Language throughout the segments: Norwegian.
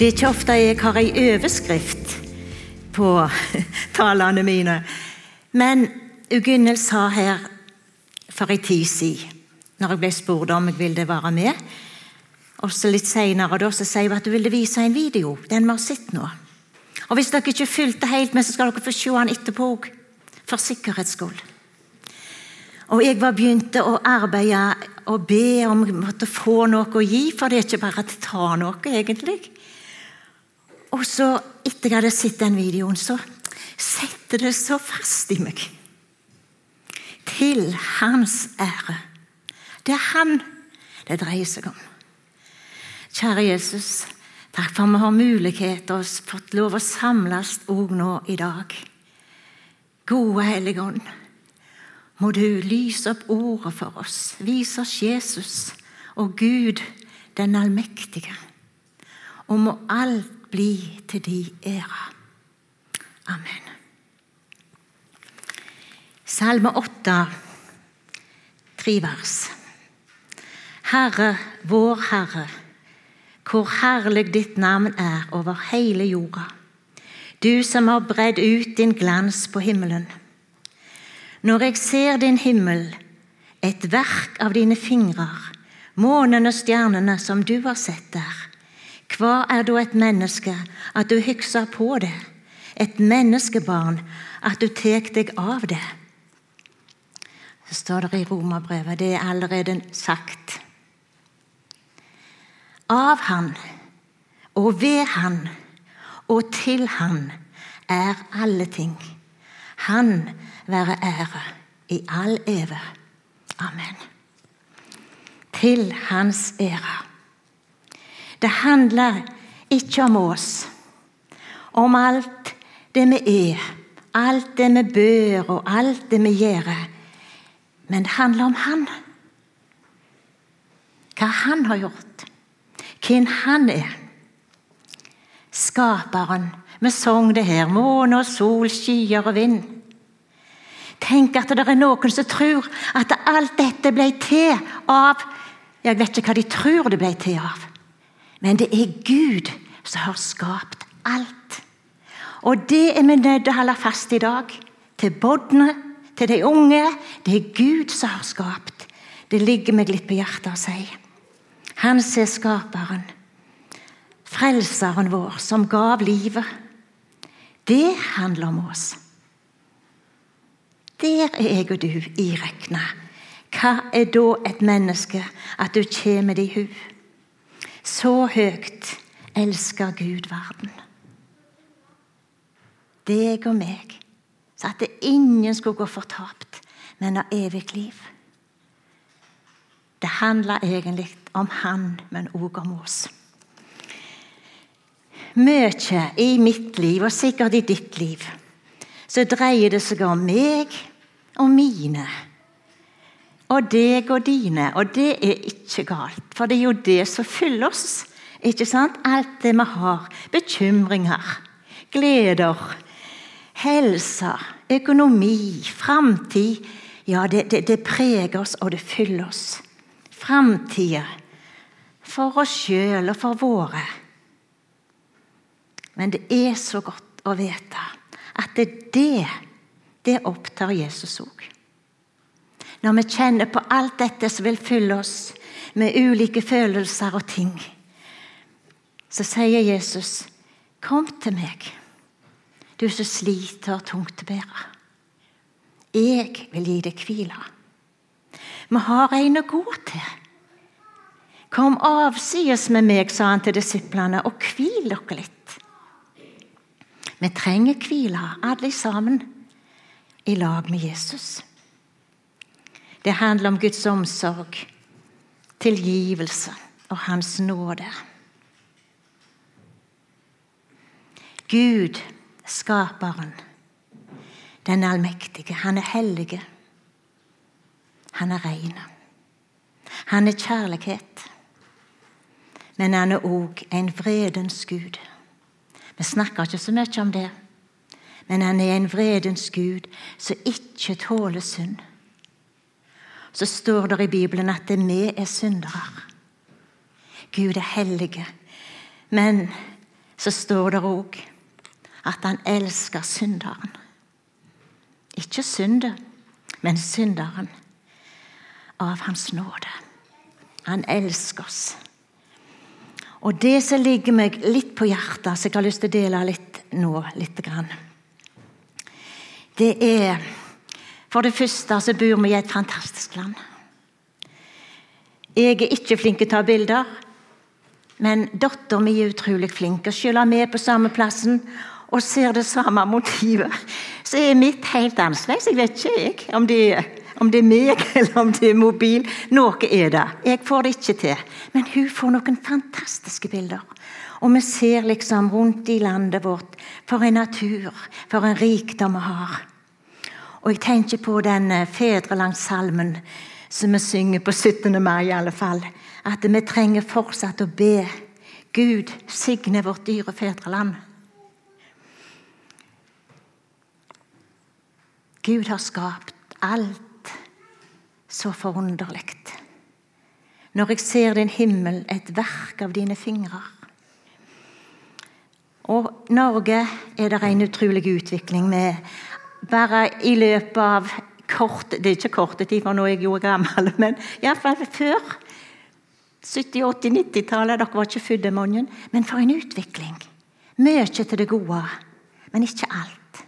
Det er ikke ofte jeg har ei overskrift på talene mine. Men Ugunnel sa her for ei tid siden, når jeg ble spurt om jeg ville være med Og så litt senere så sier hun at hun ville vise en video, den vi har sett nå. Og Hvis dere ikke fulgte helt med, så skal dere få se den etterpå òg, for sikkerhets skyld. Og jeg var begynte å arbeide og be om jeg måtte få noe å gi, for det er ikke bare å ta noe, egentlig. Og så, etter jeg hadde sett den videoen, så setter det så fast i meg. Til hans ære. Det er han det dreier seg om. Kjære Jesus, takk for at vi har mulighet og fått lov å samles òg nå i dag. Gode Hellige Ånd. Må du lyse opp ordet for oss, Vis oss Jesus og Gud den allmektige. Og må alt bli til de ære. Amen. Salme 8, tre vers. Herre, vår Herre, hvor herlig ditt navn er over hele jorda. Du som har bredd ut din glans på himmelen. Når jeg ser din himmel, et verk av dine fingrer, månen og stjernene som du har sett der, hva er da et menneske at du hykser på det, et menneskebarn at du tek deg av det? Det står det i Romerbrevet, det er allerede sagt. Av Han og ved Han og til Han er alle ting. Han være ære i all evig. Amen. Til Hans ære. Det handler ikke om oss, om alt det vi er, alt det vi bør og alt det vi gjør. Men det handler om Han. Hva Han har gjort. Hvem Han er. Skaperen. Vi sang det her. Måne og sol, skyer og vind. Tenk at det er noen som tror at alt dette ble til av Jeg vet ikke hva de tror det ble til av, men det er Gud som har skapt alt. Og det er vi nødt til å holde fast i dag. Til bodne, til de unge. Det er Gud som har skapt. Det ligger meg litt på hjertet å si. Han er skaperen. Frelseren vår, som gav livet. Det handler om oss. Der er jeg og du iregna. Hva er da et menneske at du kommer i hu? Så høyt elsker Gud verden. Deg og meg, så at ingen skulle gå fortapt, men ha evig liv. Det handler egentlig om Han, men òg om oss. Mye i mitt liv, og sikkert i ditt liv, så dreier det seg om meg og mine. Og deg og dine. Og det er ikke galt, for det er jo det som fyller oss. Ikke sant? Alt det vi har. Bekymringer, gleder, helse, økonomi, framtid. Ja, det, det, det, preger oss, og det fyller oss. Framtida. For oss sjøl og for våre. Men det er så godt å vite at det det opptar Jesus òg. Når vi kjenner på alt dette som vil fylle oss med ulike følelser og ting, så sier Jesus, 'Kom til meg, du som sliter og tungt å bære. Jeg vil gi deg hvile.' Vi har en å gå til. Kom avsides med meg, sa han til disiplene, og hvil dere litt. Vi trenger hvile, alle sammen i lag med Jesus. Det handler om Guds omsorg, tilgivelse og Hans nåde. Gud, skaperen, den allmektige, han er hellige. Han er ren. Han er kjærlighet. Men han er òg en vredens gud. Vi snakker ikke så mye om det men han er en vredens gud som ikke tåler synd. Så står det i Bibelen at vi er syndere. Gud er hellige, men så står det òg at han elsker synderen. Ikke syndet, men synderen. Av Hans nåde. Han elsker oss. Og det som ligger meg litt på hjertet, som jeg har lyst til å dele litt nå, litt det er For det første så bor vi i et fantastisk land. Jeg er ikke flink til å ta bilder, men dattera mi er utrolig flink. Og selv om vi er på samme plassen og ser det samme motivet, så er mitt helt annerledes. Jeg vet ikke jeg, om det, om det er meg eller om det er mobil. Noe er det. Jeg får det ikke til. Men hun får noen fantastiske bilder. Og vi ser liksom rundt i landet vårt for en natur, for en rikdom vi har. Og jeg tenker på den eh, fedrelandssalmen som vi synger på 17. mai, i alle fall. At vi trenger fortsatt å be Gud signe vårt dyre fedreland. Gud har skapt alt så forunderlig. Når jeg ser din himmel, et verk av dine fingre. Og Norge er det en utrolig utvikling med. Bare i løpet av kort Det er ikke korte tid, for nå er jeg jo gammel, men iallfall før 70-, 80-, 90-tallet. Dere var ikke født, mange. Men for en utvikling. Mye til det gode, men ikke alt.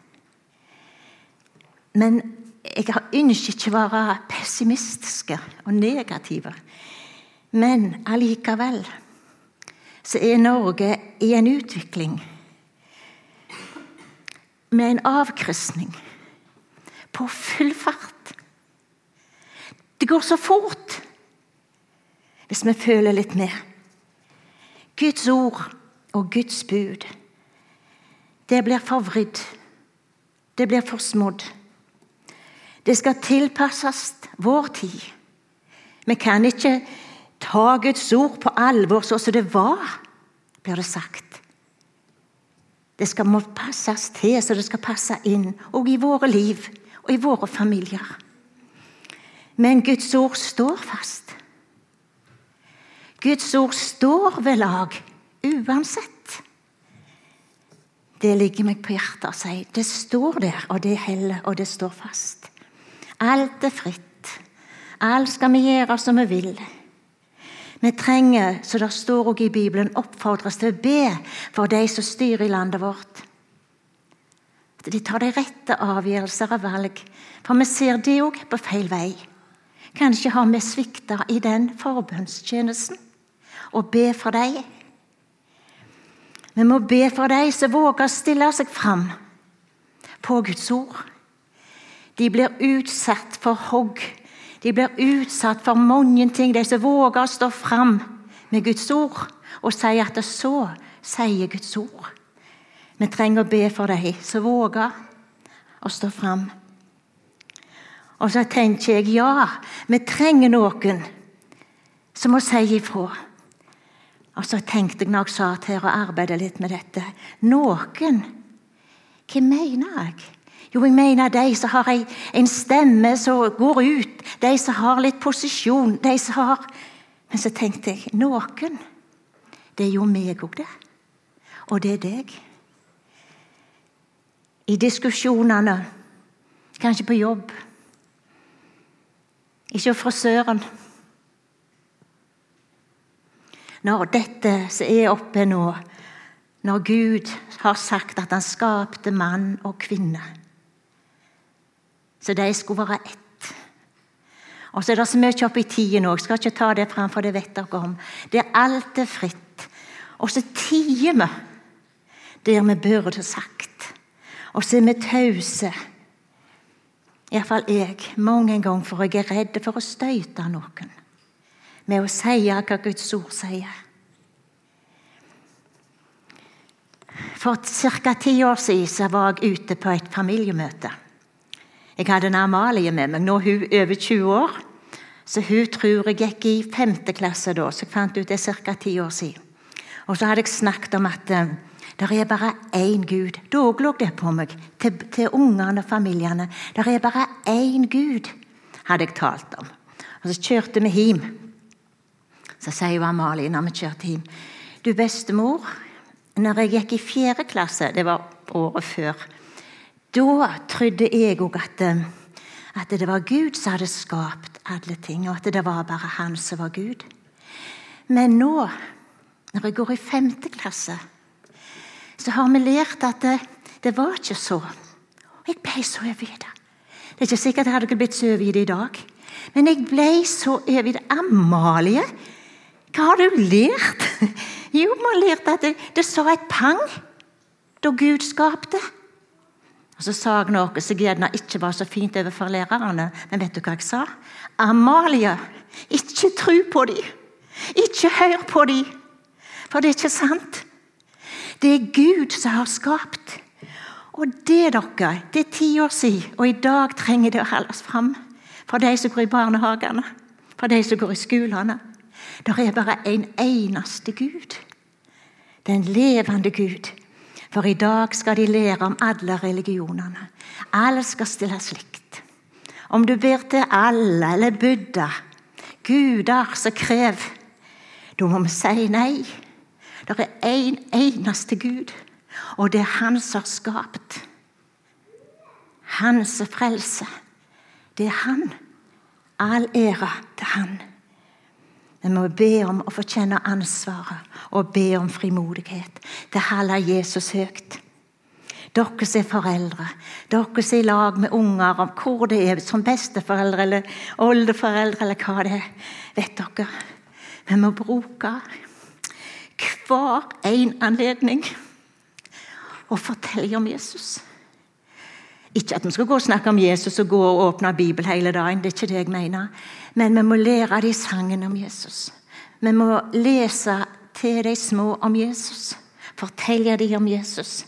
Men jeg ønsker ikke å være pessimistiske og negative. Men allikevel så er Norge i en utvikling med en avkrysning på full fart. Det går så fort hvis vi føler litt med. Guds ord og Guds bud, det blir forvridd. Det blir forsmådd. Det skal tilpasses vår tid. Vi kan ikke ta Guds ord på alvor sånn som det var, blir det sagt. Det skal må passes til så det skal passe inn, og i våre liv og i våre familier. Men Guds ord står fast. Guds ord står ved lag uansett. Det ligger meg på hjertet å si. Det står der, og det heller, og det står fast. Alt er fritt. Alt skal vi gjøre som vi vil. Vi trenger, som det står også i Bibelen, oppfordres til å be for de som styrer i landet vårt. At de tar de rette avgjørelser og valg. For vi ser det òg på feil vei. Kanskje har vi svikta i den forbønnstjenesten. Og be for dem. Vi må be for dem som våger å stille seg fram på Guds ord. De blir utsatt for hogg. De blir utsatt for mange ting. De som våger å stå fram med Guds ord og si at det så sier Guds ord. Vi trenger å be for dem som våger å stå fram. Og så tenker jeg ja, vi trenger noen som må si ifra. Og så tenkte jeg når jeg satt her og arbeidet litt med dette Noen? Hva mener jeg? Jo, jeg mener de som har en stemme som går ut, de som har litt posisjon, de som har Men så tenkte jeg noen. Det er jo meg òg, det. Og det er deg. I diskusjonene, kanskje på jobb, ikke frisøren Når dette som er oppe nå, når Gud har sagt at han skapte mann og kvinne så de skulle være ett. Og så er det så mye opp i tiden òg. Skal ikke ta det fram, for det vet dere om. Det er alt er fritt. Og så tier vi der vi burde sagt. Og så er vi tause. Iallfall jeg. Mange ganger, for jeg er redd for å støyte noen med å si hva Guds ord sier. For ca. ti år siden var jeg ute på et familiemøte. Jeg hadde en Amalie med meg. Nå er hun over 20 år. Så hun tror jeg gikk i femte klasse da, så jeg fant ut det ca. ti år siden. Og så hadde jeg snakket om at uh, det er bare én Gud. Da lå det på meg, til, til ungene og familiene. Det er bare én Gud, hadde jeg talt om. Og Så kjørte vi hjem. Så sier jo Amalie når vi kjørte hjem Du, bestemor, når jeg gikk i fjerde klasse, det var året før, da trodde jeg òg at, eh, at det var Gud som hadde skapt alle ting, og at det var bare Han som var Gud. Men nå, når jeg går i femte klasse, så har vi lært at det, det var ikke så. Og jeg ble så over det. Det er ikke sikkert jeg hadde blitt så over det i dag. Men jeg ble så over det. Amalie, hva har du lært? Jo, vi har lært at det, det sa et pang da Gud skapte. Og Så sa jeg noe som gjerne ikke var så fint overfor lærerne, men vet du hva jeg sa? Amalie, ikke tro på dem. Ikke hør på dem, for det er ikke sant. Det er Gud som har skapt. Og det, dere, det er ti år siden, og i dag trenger det å holdes fram. For de som går i barnehagene, for de som går i skolene. Det er bare en eneste Gud. Den levende Gud. For i dag skal de lære om alle religionene. Alle skal stille slikt. Om du ber til alle eller Buddha, guder som krever, da må vi si nei. Det er én en eneste Gud, og det er Han som har skapt. Han som frelser. Det er Han. All ære til Han. Vi må be om å få kjenne ansvaret og be om frimodighet til å Jesus høyt. Dere som er foreldre, dere som er i lag med unger, om hvor det er, som besteforeldre eller oldeforeldre eller hva det er, vet dere Vi må bruke hver en anledning og fortelle om Jesus. Ikke at vi skal gå og snakke om Jesus og gå og åpne Bibelen hele dagen. det er ikke det jeg mener. Men vi må lære de sangen om Jesus. Vi må lese til de små om Jesus. Fortelle dem om Jesus.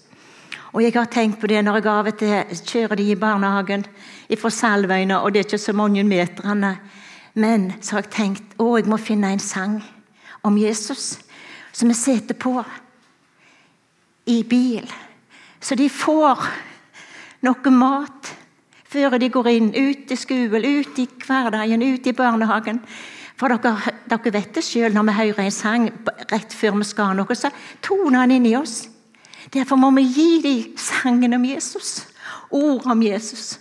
Og jeg har tenkt på det når jeg av og til kjører de i barnehagen fra Salvøyene, og det er ikke så mange meterne. Men så har jeg tenkt å, jeg må finne en sang om Jesus som vi setter på i bil, så de får noe mat før de går inn, ut i skolen, ut i hverdagen, ut i barnehagen. For dere, dere vet det sjøl når vi hører en sang rett før vi skal noe, så toner han inn i oss. Derfor må vi gi dem sangen om Jesus, ord om Jesus,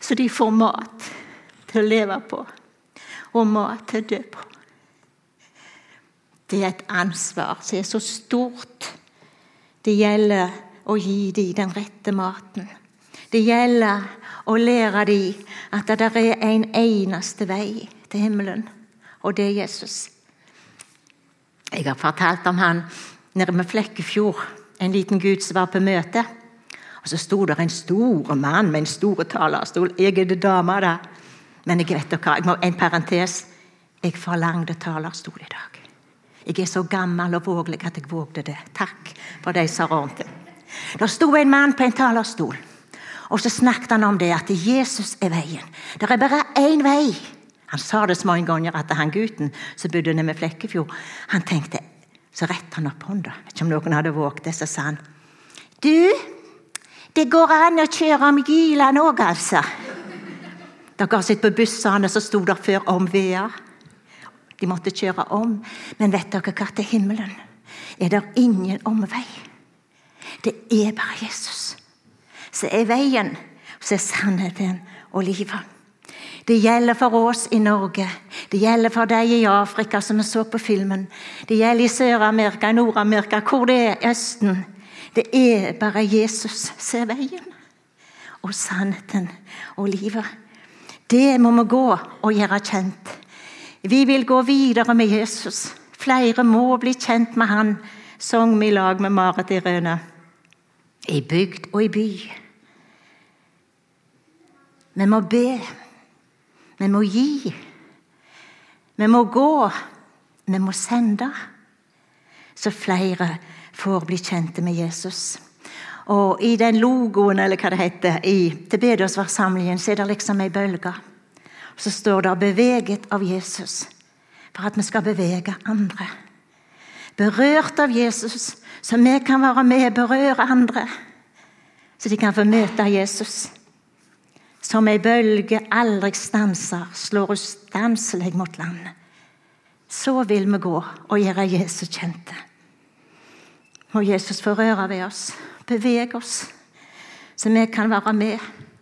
så de får mat til å leve på og mat til å dø på. Det er et ansvar som er så stort. Det gjelder å gi dem den rette maten. Det gjelder å lære dem at det er en eneste vei til himmelen, og det er Jesus. Jeg har fortalt om han nede med Flekkefjord, en liten gutt som var på møte. Og Så sto der en stor mann med en stor talerstol. Jeg er det dama, da. Men jeg vet hva, jeg må, en parentes. Jeg forlangte talerstol i dag. Jeg er så gammel og vågelig at jeg vågde det. Takk for de som har ordnet det. Sto en mann på en talerstol, og så snakket han om det at Jesus er veien. Det er bare én vei. Han sa det så mange ganger at han gutten som bodde nede med Flekkefjord, han tenkte Så rettet han opp hånda. Ikke om noen hadde våget det, så sa han Du, det går an å kjøre om Gyland òg, altså. Dere har sett på bussene som sto der før om Vea. De måtte kjøre om. Men vet dere hva? Til himmelen er det ingen omvei. Det er bare Jesus som er veien, som er sannheten og livet. Det gjelder for oss i Norge, det gjelder for de i Afrika som vi så på filmen. Det gjelder i Sør-Amerika, i Nord-Amerika, hvor det er Østen. Det er bare Jesus som er veien og sannheten og livet. Det må vi gå og gjøre kjent. Vi vil gå videre med Jesus. Flere må bli kjent med han, sang vi i lag med Marit Irene i bygd og i by. Vi må be. Vi må gi. Vi må gå. Vi må sende. Så flere får bli kjente med Jesus. Og I den logoen, eller hva det heter, i tilbedelsesforsamlingen, så er det liksom ei bølge. Så står det 'beveget av Jesus', for at vi skal bevege andre. Berørt av Jesus, så vi kan være med og berøre andre. Så de kan få møte Jesus. Som ei bølge aldri stanser, slår ustanselig mot land. Så vil vi gå og gjøre Jesus kjente. må Jesus få røre ved oss, bevege oss, så vi kan være med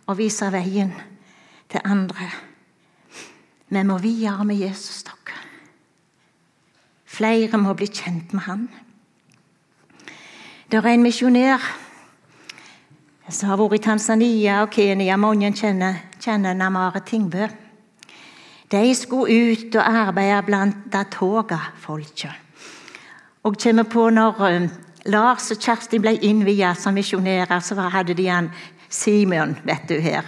og vise veien til andre. Vi må videre med Jesus, dere. Flere må bli kjent med han. Det er en misjonær som har vært i Tanzania og Kenya. Mange kjenner, kjenner Namare Tingbø. De skulle ut og arbeide blant Datoga-folka. Og kommer på når eh, Lars og Kjersti ble innviet som misjonærer, så hadde de han Simeon vet du, her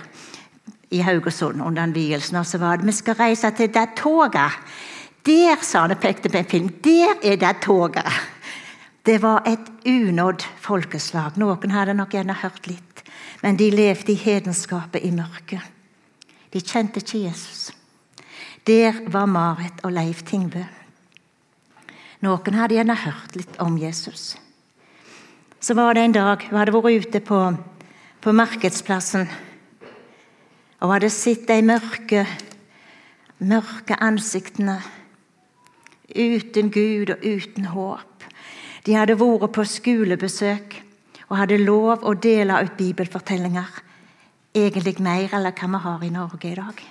i Haugesund under vielsen. Og så var det vi skal reise til Datoga. Der, sa og pekte på en film, der er det toget. Det var et unådd folkeslag. Noen hadde nok gjerne hørt litt. Men de levde i hedenskapet i mørket. De kjente ikke Jesus. Der var Marit og Leif Tingbø. Noen hadde gjerne hørt litt om Jesus. Så var det en dag hun hadde vært ute på, på markedsplassen og hadde sett de mørke, mørke ansiktene uten Gud og uten håp. De hadde vært på skolebesøk og hadde lov å dele ut bibelfortellinger. Egentlig mer enn hva vi har i Norge i dag.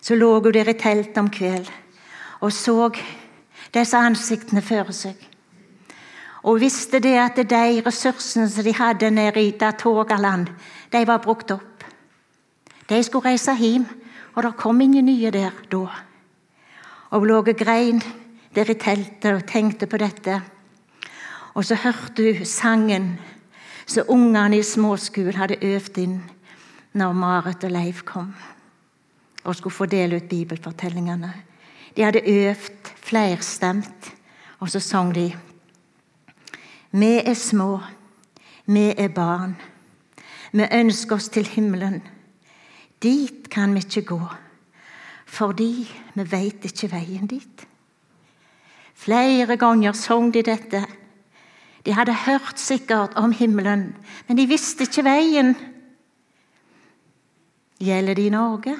Så lå hun der i teltet om kvelden og så disse ansiktene føre seg. Og visste det at de ressursene som de hadde nede i Datogaland, de var brukt opp. De skulle reise hjem, og det kom ingen nye der da. Og lå og grein der i teltet og tenkte på dette. Og så hørte hun sangen som ungene i småskolen hadde øvd inn når Marit og Leif kom og skulle få dele ut bibelfortellingene. De hadde øvd flerstemt, og så sang de Vi er små, vi er barn. Vi ønsker oss til himmelen. Dit kan vi ikke gå, fordi vi veit ikke veien dit. Flere ganger sang de dette de hadde hørt sikkert om himmelen, men de visste ikke veien. Gjelder det i Norge?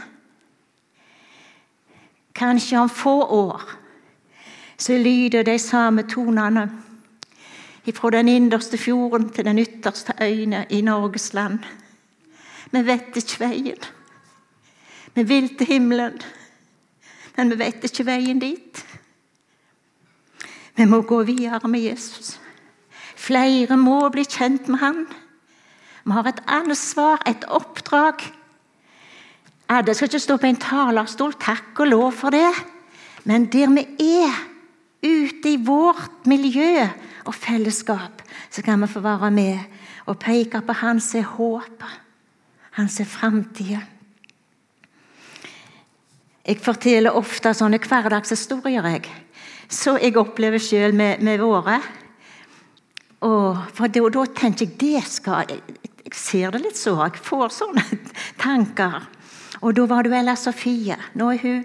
Kanskje om få år så lyder de samme tonene fra den innerste fjorden til den ytterste øyne i Norges land. Vi vet ikke veien. Vi vil til himmelen, men vi vet ikke veien dit. Vi må gå videre med Jesus. Flere må bli kjent med han. Vi har et ansvar, et oppdrag. Alle skal ikke stå på en talerstol, takk og lov for det. Men der vi er, ute i vårt miljø og fellesskap, så kan vi få være med og peke på Han som er håpet, Han som er framtida. Jeg forteller ofte sånne hverdagshistorier jeg, så jeg opplever sjøl med, med våre. Og for da, da tenker jeg det skal jeg, jeg ser det litt så. Jeg får sånne tanker. Og da var det Ella Sofie. Nå er hun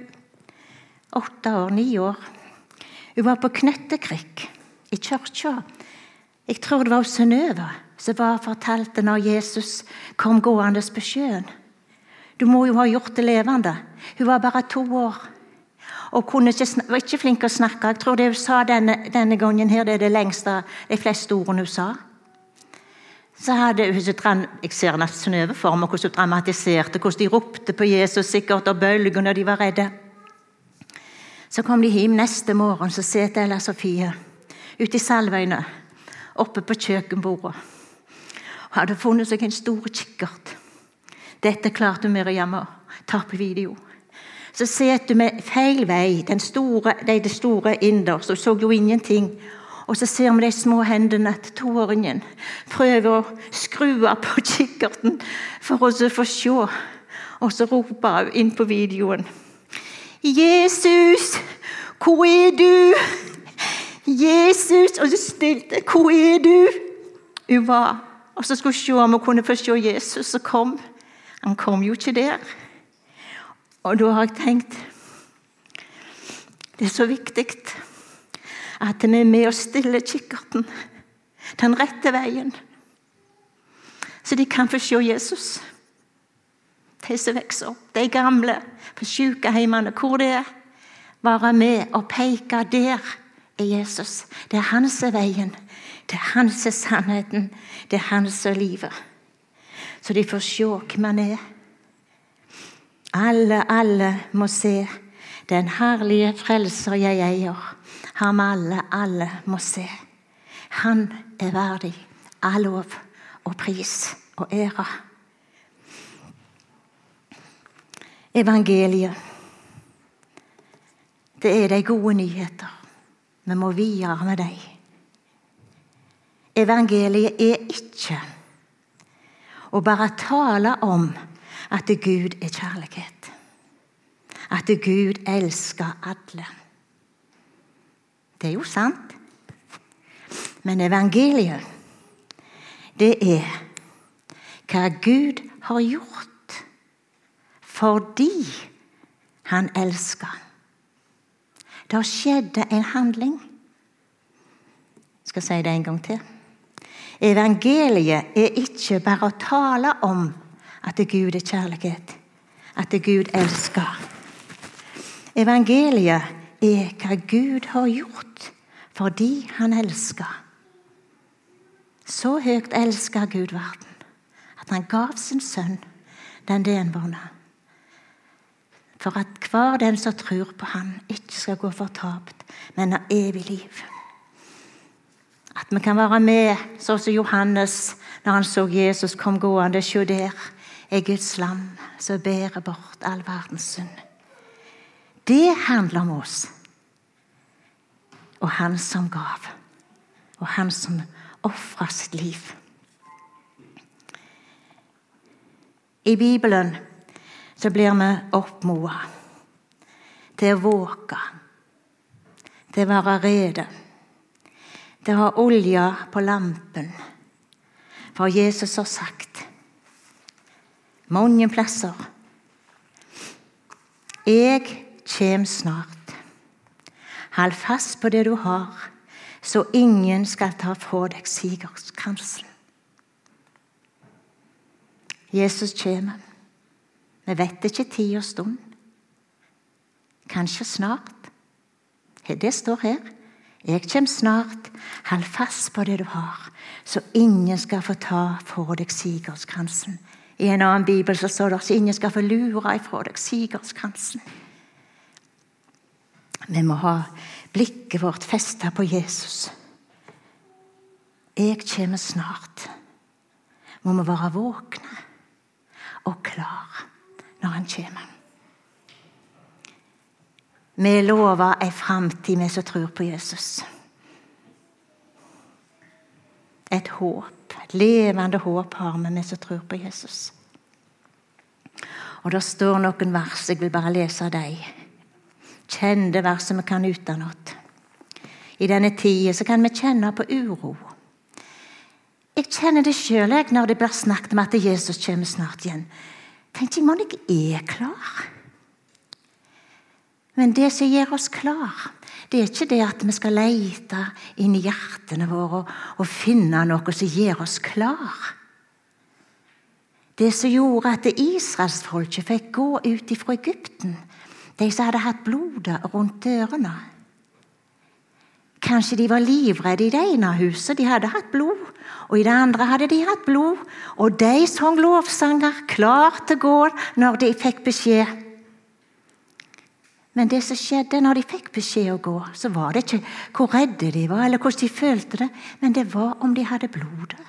åtte år, ni år. Hun var på Knøttekrykk i kirka. Jeg tror det var Synnøve som fortalte når Jesus kom gående på sjøen. Du må jo ha gjort det levende. Hun var bare to år og ikke, var ikke flink til å snakke. Jeg tror det hun sa denne, denne gangen her, det er det lengste, de fleste ordene hun sa. Så hadde hun, Jeg ser nesten Synnøve for meg hvordan hun dramatiserte, hvordan de ropte på Jesus sikkert og bølger når de var redde. Så kom de hjem neste morgen, så sitter Ella Sofie ute i Salvøyene, oppe på kjøkkenbordet. Hun hadde funnet seg en stor kikkert. Dette klarte Miriam å ta på video så sitter vi feil vei, den store, de, det store innerst, og så jo ingenting. Og så ser vi de små hendene til toåringen prøver å skru av på kikkerten for å få se. Og så roper hun inn på videoen. 'Jesus, hvor er du?' 'Jesus' Og så stilte 'Hvor er du?' Hun var Og så skulle hun se om hun kunne få se Jesus, så kom Han kom jo ikke der. Og da har jeg tenkt Det er så viktig at vi er med og stiller kikkerten den rette veien. Så de kan få se Jesus. De som vokser opp, de gamle på sykehjemmene, hvor det er. Være med og peke der er Jesus. Det er han som er veien. Det er han som er sannheten. Det er han som er livet. Så de får se hvem han er. Alle, alle må se den herlige frelser jeg eier. Ham alle, alle må se. Han er verdig av lov og pris og ære. Evangeliet, det er de gode nyheter. Vi må videre med dem. Evangeliet er ikke å bare tale om at Gud er kjærlighet. At Gud elsker alle. Det er jo sant. Men evangeliet, det er hva Gud har gjort fordi han elsker. Det skjedde en handling. Jeg skal si det en gang til. Evangeliet er ikke bare å tale om at Gud er kjærlighet, at Gud elsker. Evangeliet er hva Gud har gjort fordi han elsker. Så høyt elsker Gud verden at han gav sin sønn, den denbårne, for at hver den som tror på han, ikke skal gå fortapt, men har evig liv. At vi kan være med, sånn som Johannes når han så Jesus kom gående. Se der er Guds lam som bærer bort all verdens synd. Det handler om oss. Og han som gav. Og han som ofra sitt liv. I Bibelen så blir vi oppmoda til å våke, til å være rede det har olja på lampen. For Jesus har sagt mange plasser Jeg kjem snart. Hold fast på det du har, så ingen skal ta fra deg sigerskransen. Jesus kommer. Vi vet ikke tid og stund. Kanskje snart. Det står her. Jeg kommer snart. Hold fast på det du har, så ingen skal få ta fra deg sigerskransen. I en annen bibel så står det så ingen skal få lure ifra deg sigerskransen. Vi må ha blikket vårt festa på Jesus. Jeg kommer snart. Må vi være våkne og klar når han kommer. Vi lover ei framtid, vi som tror på Jesus. Et håp, et levende håp har vi, vi som tror på Jesus. Og Det står noen vers, jeg vil bare lese dem. Kjente vers som vi kan utenat. I denne tida kan vi kjenne på uro. Jeg kjenner det sjøl når det blir snakket om at Jesus kommer snart igjen. Tenk, jeg, jeg er klar. Men det som gjør oss klar, det er ikke det at vi skal lete inn i hjertene våre og, finne noe som gjør oss klar. Det som gjorde at israelsfolket fikk gå ut fra Egypten, de som hadde hatt blodet rundt dørene. Kanskje de var livredde i det ene huset, de hadde hatt blod. Og i det andre hadde de hatt blod. Og de sang lovsanger, klar til å gå når de fikk beskjed. Men det som skjedde når de fikk beskjed å gå, så var det ikke hvor redde de var, eller hvordan de følte det, men det var om de hadde blodet.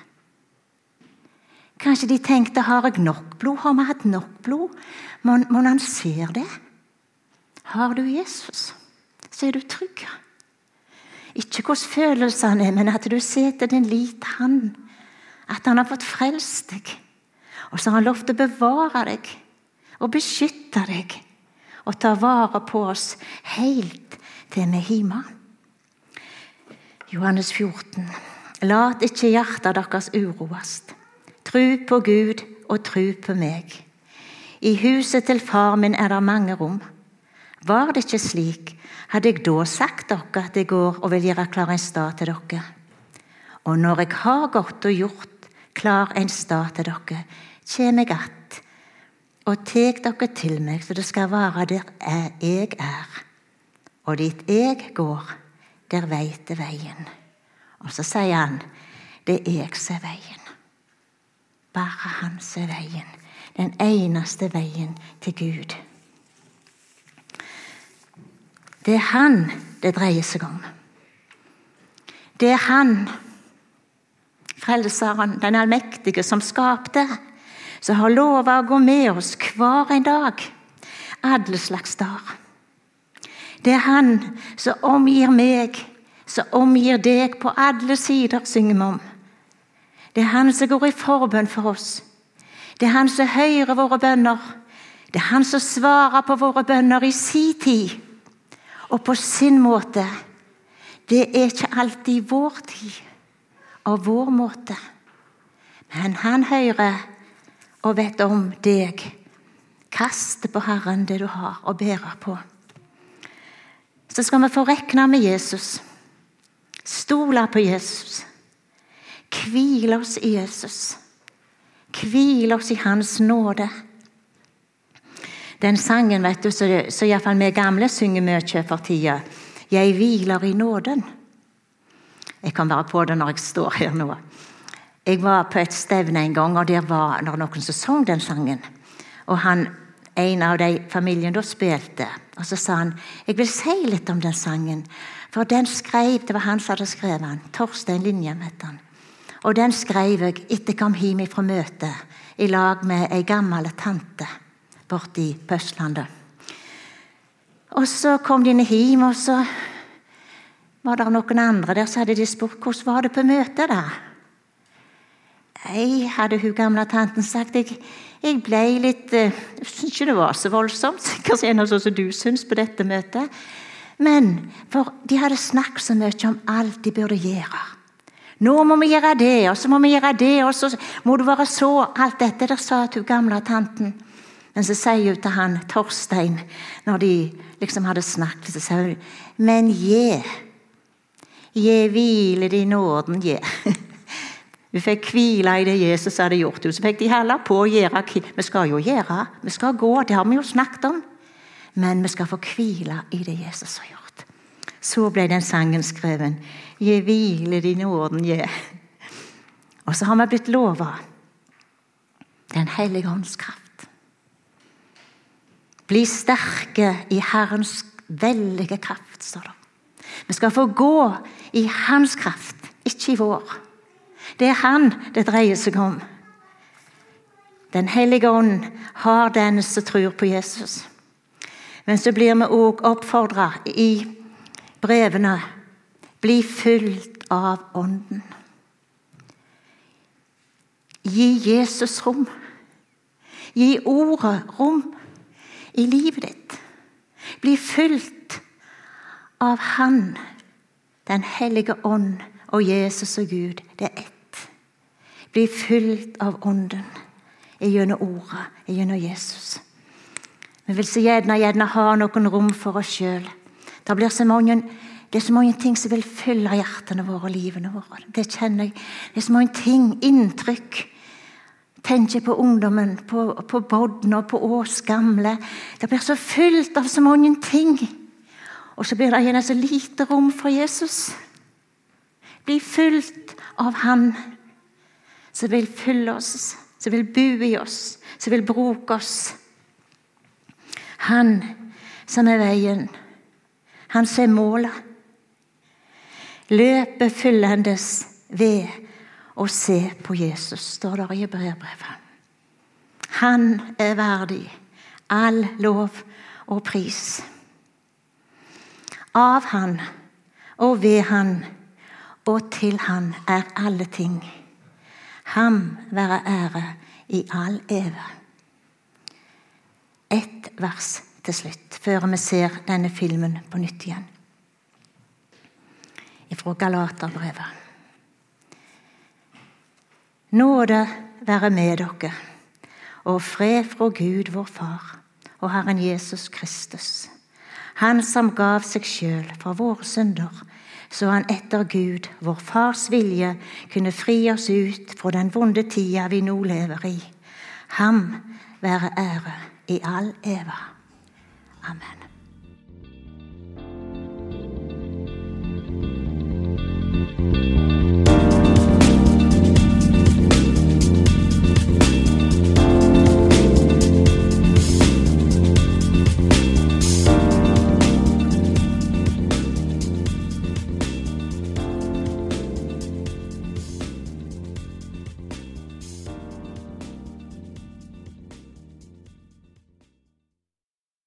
Kanskje de tenkte har jeg nok blod? Har vi hatt nok blod? Må han ser det? Har du Jesus, så er du trygg. Ikke hvordan følelsene er, men at du setter din lit til Han. At Han har fått frelst deg. Og så har Han lovt å bevare deg og beskytte deg og tar vare på oss helt til vi hjemme. Johannes 14. Lat ikke hjertet deres uroast. Tru på Gud og tru på meg. I huset til far min er det mange rom. Var det ikke slik, hadde jeg da sagt dere at jeg går og vil gjøre klar en stad til dere. Og når jeg har gått og gjort klar en stad til dere, kommer jeg att og tek dere til meg, så det skal være der jeg er. Og dit jeg går, der veit det veien. Og så sier han, det er jeg som er veien. Bare han som er veien. Den eneste veien til Gud. Det er han det dreier seg om. Det er han, Frelseren, den allmektige, som skapte, som har lova å gå med oss hver en dag, alle slags dager. Det er Han som omgir meg, som omgir deg på alle sider, synger vi om. Det er Han som går i forbønn for oss. Det er Han som hører våre bønner. Det er Han som svarer på våre bønner i sin tid og på sin måte. Det er ikke alltid vår tid og vår måte. Men Han hører og vet om deg. Kast på Herren det du har å bære på så skal vi få rekne med Jesus. Stole på Jesus. Hvile oss i Jesus. Hvile oss i Hans nåde. Den sangen vet du, så iallfall vi gamle synger mye for tida. 'Jeg hviler i nåden'. Jeg kan være på det når jeg står her nå. Jeg var på et stevne en gang, og der var det noen som sang den sangen. Og han en av de familien da spilte. Og Så sa han jeg vil si litt om den sangen. For den skrev, Det var han som hadde skrevet den. Torstein Linjem het han. Og den skrev jeg etter jeg kom hjem fra møtet i lag med ei gammel tante borti på Østlandet. Og så kom de hjem, og så var det noen andre der så hadde de spurt hvordan var det på møtet. da? Nei, hadde hun gamle tanten sagt. Jeg, jeg ble litt Jeg uh, syns ikke det var så voldsomt, sikkert sånn som du syns på dette møtet. Men for de hadde snakket så mye om alt de burde gjøre. Nå må vi gjøre det, og så må vi gjøre det, og så må du være så Alt dette der sa hun gamle tanten. Men så sier hun til han Torstein, når de liksom hadde snakket, så sier hun Men je, je hvile i nåden, gi. Vi fikk hvile i det Jesus hadde gjort. Så fikk de holde på å gjøre Vi skal jo gjøre, vi skal gå, det har vi jo snakket om. Men vi skal få hvile i det Jesus har gjort. Så ble den sangen skrevet. Gi hvile din orden, gi. Og så har vi blitt lova Den hellige ånds kraft. Bli sterke i Herrens veldige kraft, står det. Vi skal få gå i Hans kraft, ikke i vår. Det er Han det dreier seg om. Den hellige ånd har den som tror på Jesus. Men så blir vi òg oppfordra i brevene bli fylt av Ånden. Gi Jesus rom. Gi ordet rom i livet ditt. Bli fylt av Han, Den hellige ånd og Jesus og Gud. Det er ett. Bli fylt av Ånden gjennom Ordet, gjennom Jesus. Vi vil så gjerne, gjerne ha noen rom for oss sjøl. Det, det er så mange ting som vil fylle hjertene våre og livene våre. Det kjenner jeg. Det er så mange ting, inntrykk. Tenker på ungdommen, på, på Bodden og på Ås gamle. Det blir så fylt av så mange ting. Og så blir det gjerne så lite rom for Jesus. Bli fylt av Han som vil fylle oss, som vil bo i oss, som vil bruke oss. Han som er veien, han som er målet. Løpet fyllendes ved å se på Jesus, står det i brevbrevet. Han er verdig all lov og pris. Av Han og ved Han og til Han er alle ting. Ham være ære i all eve. Ett vers til slutt, før vi ser denne filmen på nytt igjen. Fra Galaterbrevet. Nåde være med dere, og fred fra Gud, vår Far, og Herren Jesus Kristus. Han som gav seg sjøl for våre synder så han etter Gud, vår Fars vilje, kunne fri oss ut fra den vonde tida vi nå lever i. Ham være ære i all eva. Amen. thank